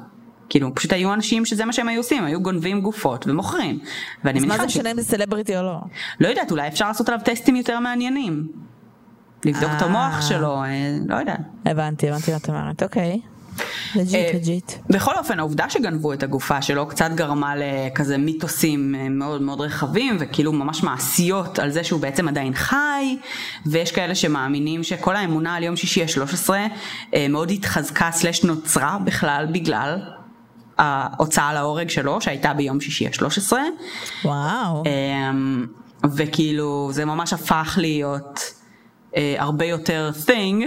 כאילו פשוט היו אנשים שזה מה שהם היו עושים, היו גונבים גופות ומוכרים. אז מה זה משנה אם זה סלבריטי או לא? לא יודעת, אולי אפשר לעשות עליו טסטים יותר מעניינים. לבדוק את המוח אה. שלו, אה, לא יודעת. הבנתי, הבנתי מה את אומרת, אוקיי. legit, אה, legit. בכל אופן, העובדה שגנבו את הגופה שלו קצת גרמה לכזה מיתוסים מאוד מאוד רחבים, וכאילו ממש מעשיות על זה שהוא בעצם עדיין חי, ויש כאלה שמאמינים שכל האמונה על יום שישי ה-13 מאוד התחזקה סלש נוצרה בכלל בגלל ההוצאה להורג שלו שהייתה ביום שישי ה-13. וואו. וכאילו זה ממש הפך להיות אה, הרבה יותר thing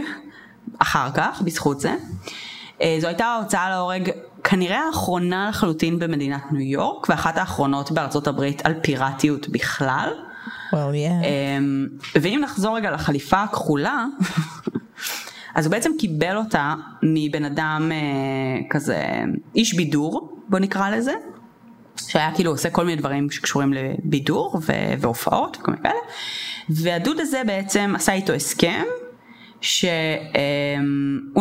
אחר כך בזכות זה. אה, זו הייתה ההוצאה להורג כנראה האחרונה לחלוטין במדינת ניו יורק ואחת האחרונות בארצות הברית על פיראטיות בכלל. Well, yeah. אמ, ואם נחזור רגע לחליפה הכחולה אז הוא בעצם קיבל אותה מבן אדם אה, כזה, איש בידור, בוא נקרא לזה, שהיה כאילו עושה כל מיני דברים שקשורים לבידור ו- והופעות וכל מיני כאלה, והדוד הזה בעצם עשה איתו הסכם שהוא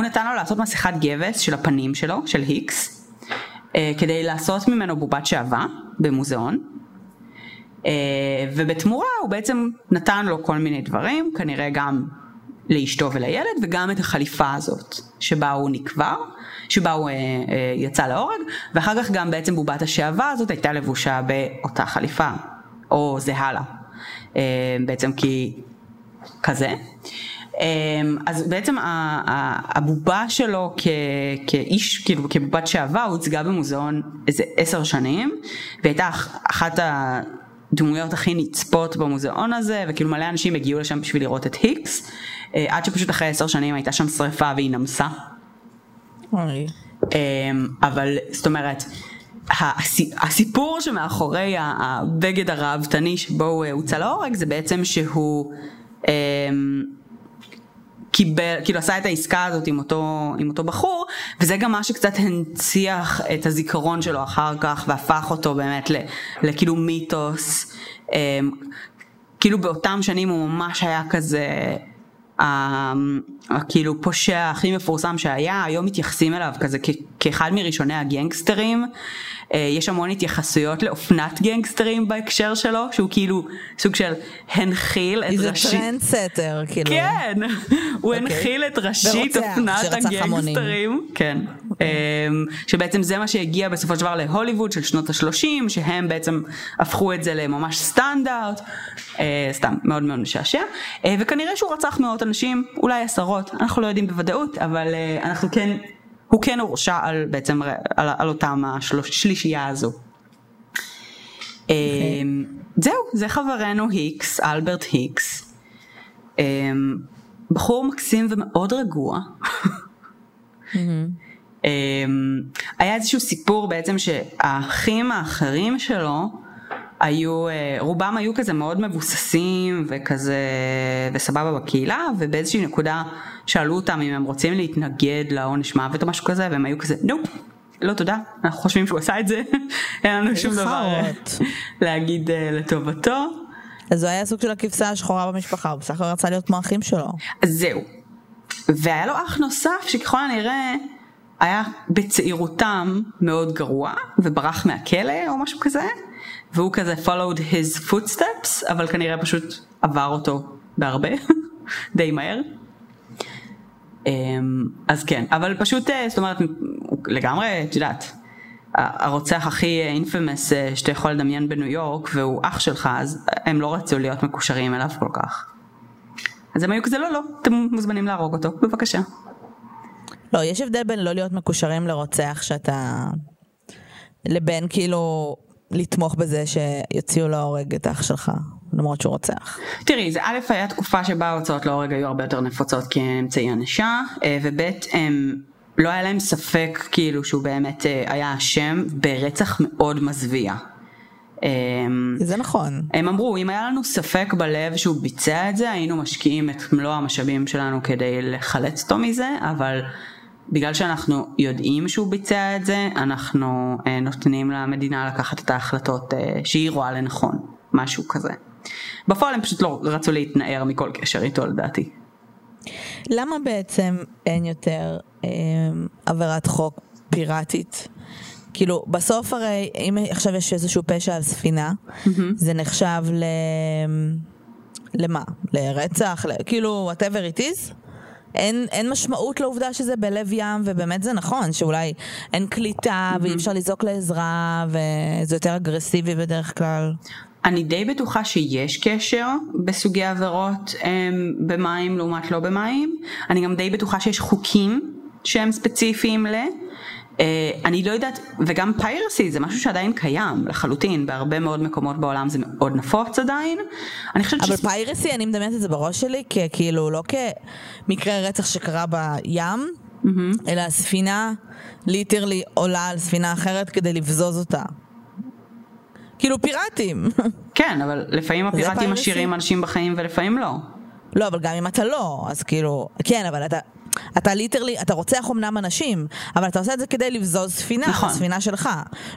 אה, נתן לו לעשות מסכת גבס של הפנים שלו, של היקס, אה, כדי לעשות ממנו בובת שעווה במוזיאון. אה, ובתמורה הוא בעצם נתן לו כל מיני דברים, כנראה גם לאשתו ולילד וגם את החליפה הזאת שבה הוא נקבר, שבה הוא אה, יצא להורג ואחר כך גם בעצם בובת השעווה הזאת הייתה לבושה באותה חליפה או זהה לה אה, בעצם כי כזה. אה, אז בעצם הבובה שלו כ, כאיש, כאילו כבובת שעווה הוצגה במוזיאון איזה עשר שנים והייתה אחת הדמויות הכי נצפות במוזיאון הזה וכאילו מלא אנשים הגיעו לשם בשביל לראות את היקס אה, עד שפשוט אחרי עשר שנים הייתה שם שריפה והיא נמסה. אוי. אמ, אבל זאת אומרת, הסיפור שמאחורי הבגד הראוותני שבו הוא הוצא להורג זה בעצם שהוא אמ, קיבל, כאילו עשה את העסקה הזאת עם אותו, עם אותו בחור וזה גם מה שקצת הנציח את הזיכרון שלו אחר כך והפך אותו באמת לכאילו מיתוס. אמ, כאילו באותם שנים הוא ממש היה כזה הכאילו פושע הכי מפורסם שהיה, היום מתייחסים אליו כזה כאחד מראשוני הגנגסטרים. אה, יש המון התייחסויות לאופנת גנגסטרים בהקשר שלו, שהוא כאילו סוג של הנחיל את ראשית... זה trendsetter, כאילו. כן, הוא. אוקיי. הנחיל את ראשית אופנת הגנגסטרים. כן. אוקיי. אמ, שבעצם זה מה שהגיע בסופו של דבר להוליווד של שנות ה-30, שהם בעצם הפכו את זה לממש סטנדרט, אה, סתם מאוד מאוד משעשע, אה, וכנראה שהוא רצח מאות אנשים, אולי עשרות, אנחנו לא יודעים בוודאות, אבל אנחנו כן... הוא כן הורשע על בעצם על, על אותם השלישייה הזו. Okay. אמ, זהו, זה חברנו היקס, אלברט היקס. אמ, בחור מקסים ומאוד רגוע. mm-hmm. היה איזשהו סיפור בעצם שהאחים האחרים שלו היו, אה, רובם היו כזה מאוד מבוססים וכזה וסבבה בקהילה ובאיזושהי נקודה שאלו אותם אם הם רוצים להתנגד לעונש מוות או משהו כזה והם היו כזה נופ. לא תודה, אנחנו חושבים שהוא עשה את זה, אין לנו שום דבר אה, להגיד אה, לטובתו. אז הוא היה סוג של הכבשה השחורה במשפחה, הוא בסך הכל רצה להיות כמו אחים שלו. אז זהו. והיה לו אח נוסף שככל הנראה היה בצעירותם מאוד גרוע וברח מהכלא או משהו כזה. והוא כזה followed his footsteps, אבל כנראה פשוט עבר אותו בהרבה, די מהר. אמ, אז כן, אבל פשוט, אה, זאת אומרת, לגמרי, את יודעת, הרוצח הכי אינפמס אה, שאתה יכול לדמיין בניו יורק, והוא אח שלך, אז הם לא רצו להיות מקושרים אליו כל כך. אז הם היו כזה, לא, לא, אתם מוזמנים להרוג אותו, בבקשה. לא, יש הבדל בין לא להיות מקושרים לרוצח שאתה... לבין כאילו לתמוך בזה שיוציאו להורג את אח שלך, למרות שהוא רוצח. תראי, זה א' היה תקופה שבה ההוצאות להורג היו הרבה יותר נפוצות כאמצעי ענישה, אה, וב' הם... לא היה להם ספק כאילו שהוא באמת אה, היה אשם ברצח מאוד מזוויע. זה נכון. הם אמרו, אם היה לנו ספק בלב שהוא ביצע את זה, היינו משקיעים את מלוא המשאבים שלנו כדי לחלץ אותו מזה, אבל בגלל שאנחנו יודעים שהוא ביצע את זה, אנחנו אה, נותנים למדינה לקחת את ההחלטות אה, שהיא רואה לנכון, משהו כזה. בפועל הם פשוט לא רצו להתנער מכל קשר איתו לדעתי. למה בעצם אין יותר אה, עבירת חוק פיראטית. כאילו, בסוף הרי, אם עכשיו יש איזשהו פשע על ספינה, זה נחשב ל... למה? לרצח? ל... כאילו, whatever it is? אין, אין משמעות לעובדה שזה בלב ים, ובאמת זה נכון, שאולי אין קליטה ואי אפשר לזעוק לעזרה, וזה יותר אגרסיבי בדרך כלל. אני די בטוחה שיש קשר בסוגי עבירות הם, במים לעומת לא במים. אני גם די בטוחה שיש חוקים שהם ספציפיים ל... Uh, אני לא יודעת, וגם פיירסי זה משהו שעדיין קיים לחלוטין, בהרבה מאוד מקומות בעולם זה מאוד נפוץ עדיין. אני חושבת אבל ש... פיירסי, אני מדמיינת את זה בראש שלי, כאילו לא כמקרה רצח שקרה בים, mm-hmm. אלא הספינה literally עולה על ספינה אחרת כדי לבזוז אותה. כאילו פיראטים. כן, אבל לפעמים הפיראטים משאירים אנשים בחיים ולפעמים לא. לא, אבל גם אם אתה לא, אז כאילו, כן, אבל אתה, אתה literally, אתה רוצח אמנם אנשים, אבל אתה עושה את זה כדי לבזוז ספינה, נכון. הספינה שלך.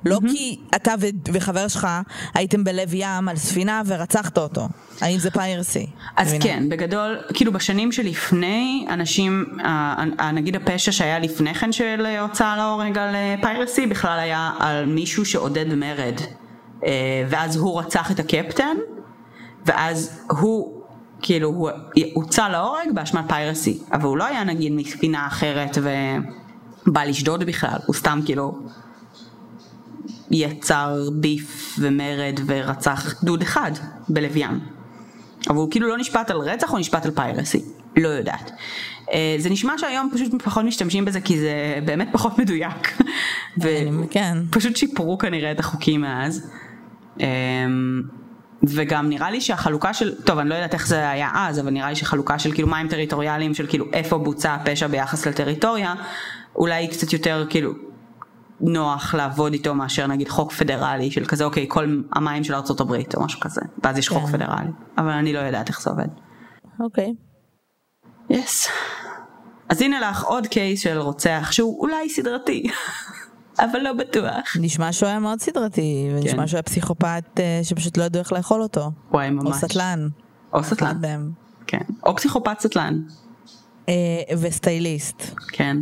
לא mm-hmm. כי אתה ו- וחבר שלך הייתם בלב ים על ספינה ורצחת אותו. האם זה piracy? אז מבינה? כן, בגדול, כאילו בשנים שלפני, אנשים, נגיד הפשע שהיה לפני כן של הוצאה להורג על פיירסי, בכלל היה על מישהו שעודד מרד. אה, ואז הוא רצח את הקפטן, ואז הוא, כאילו, הוא הוצא להורג באשמת פיירסי, אבל הוא לא היה נגיד מספינה אחרת ובא לשדוד בכלל, הוא סתם כאילו יצר ביף ומרד ורצח דוד אחד ים. אבל הוא כאילו לא נשפט על רצח או נשפט על פיירסי, לא יודעת. אה, זה נשמע שהיום פשוט פחות משתמשים בזה כי זה באמת פחות מדויק. כן. ופשוט שיפרו כנראה את החוקים מאז. וגם נראה לי שהחלוקה של, טוב אני לא יודעת איך זה היה אז, אבל נראה לי שחלוקה של כאילו מים טריטוריאליים של כאילו איפה בוצע הפשע ביחס לטריטוריה, אולי קצת יותר כאילו נוח לעבוד איתו מאשר נגיד חוק פדרלי של כזה אוקיי כל המים של ארה"ב או משהו כזה, ואז יש כן. חוק פדרלי, אבל אני לא יודעת איך זה עובד. אוקיי. Yes. Yes. אז הנה לך עוד case של רוצח שהוא אולי סדרתי. אבל לא בטוח. נשמע שהוא היה מאוד סדרתי, ונשמע כן. שהוא היה פסיכופת אה, שפשוט לא ידעו איך לאכול אותו. וואי, ממש. או סטלן. או סטלן. כן. או פסיכופת סטלן. אה, וסטייליסט. כן.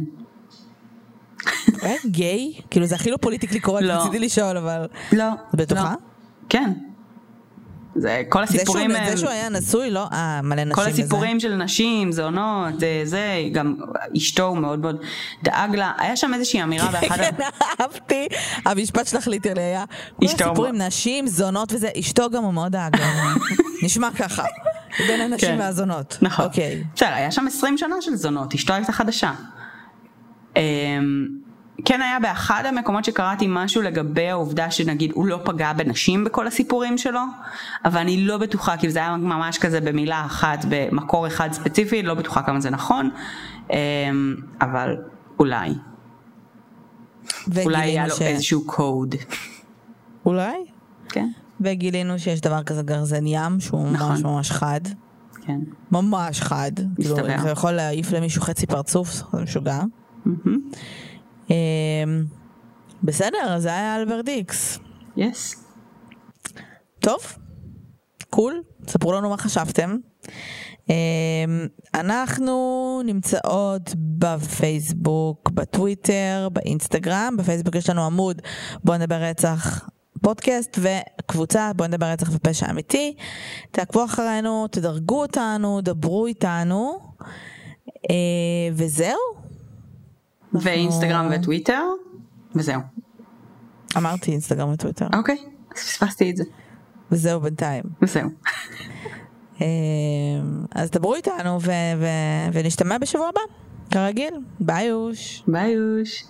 גיי? כאילו זה הכי לא politically correct, לא. רציתי לשאול, אבל... לא. בטוחה? לא. כן. זה כל הסיפורים... זה שהוא, הם... זה שהוא היה נשוי, לא? אה, מלא נשים כל הסיפורים וזה. של נשים, זונות, זה, זה, גם אשתו הוא מאוד מאוד דאג לה. היה שם איזושהי אמירה באחד... כן, אהבתי. המשפט שלך literally היה... כל הסיפורים, נשים, זונות וזה, אשתו גם הוא מאוד דאג נשמע ככה. בין הנשים כן. והזונות. נכון. אוקיי. בסדר, היה שם 20 שנה של זונות, אשתו הייתה חדשה. כן היה באחד המקומות שקראתי משהו לגבי העובדה שנגיד הוא לא פגע בנשים בכל הסיפורים שלו, אבל אני לא בטוחה, כאילו זה היה ממש כזה במילה אחת, במקור אחד ספציפי, לא בטוחה כמה זה נכון, אמ, אבל אולי. אולי היה לו ש... איזשהו קוד. אולי? כן. וגילינו שיש דבר כזה גרזן ים, שהוא נכון. ממש ממש חד. כן. ממש חד. מסתבר. כאילו, זה יכול להעיף למישהו חצי פרצוף, זה משוגע. Mm-hmm. אמ, בסדר, זה היה אלברט איקס. יס. טוב, קול, ספרו לנו מה חשבתם. אמ, אנחנו נמצאות בפייסבוק, בטוויטר, באינסטגרם, בפייסבוק יש לנו עמוד בוא נדבר רצח פודקאסט וקבוצה בוא נדבר רצח ופשע אמיתי. תעקבו אחרינו, תדרגו אותנו, דברו איתנו, אה, וזהו. ואינסטגרם וטוויטר, וזהו. אמרתי אינסטגרם וטוויטר. אוקיי, אז פספסתי את זה. וזהו בינתיים. וזהו. אמ, אז דברו איתנו ונשתמע בשבוע הבא, כרגיל. ביי אוש. ביי אוש.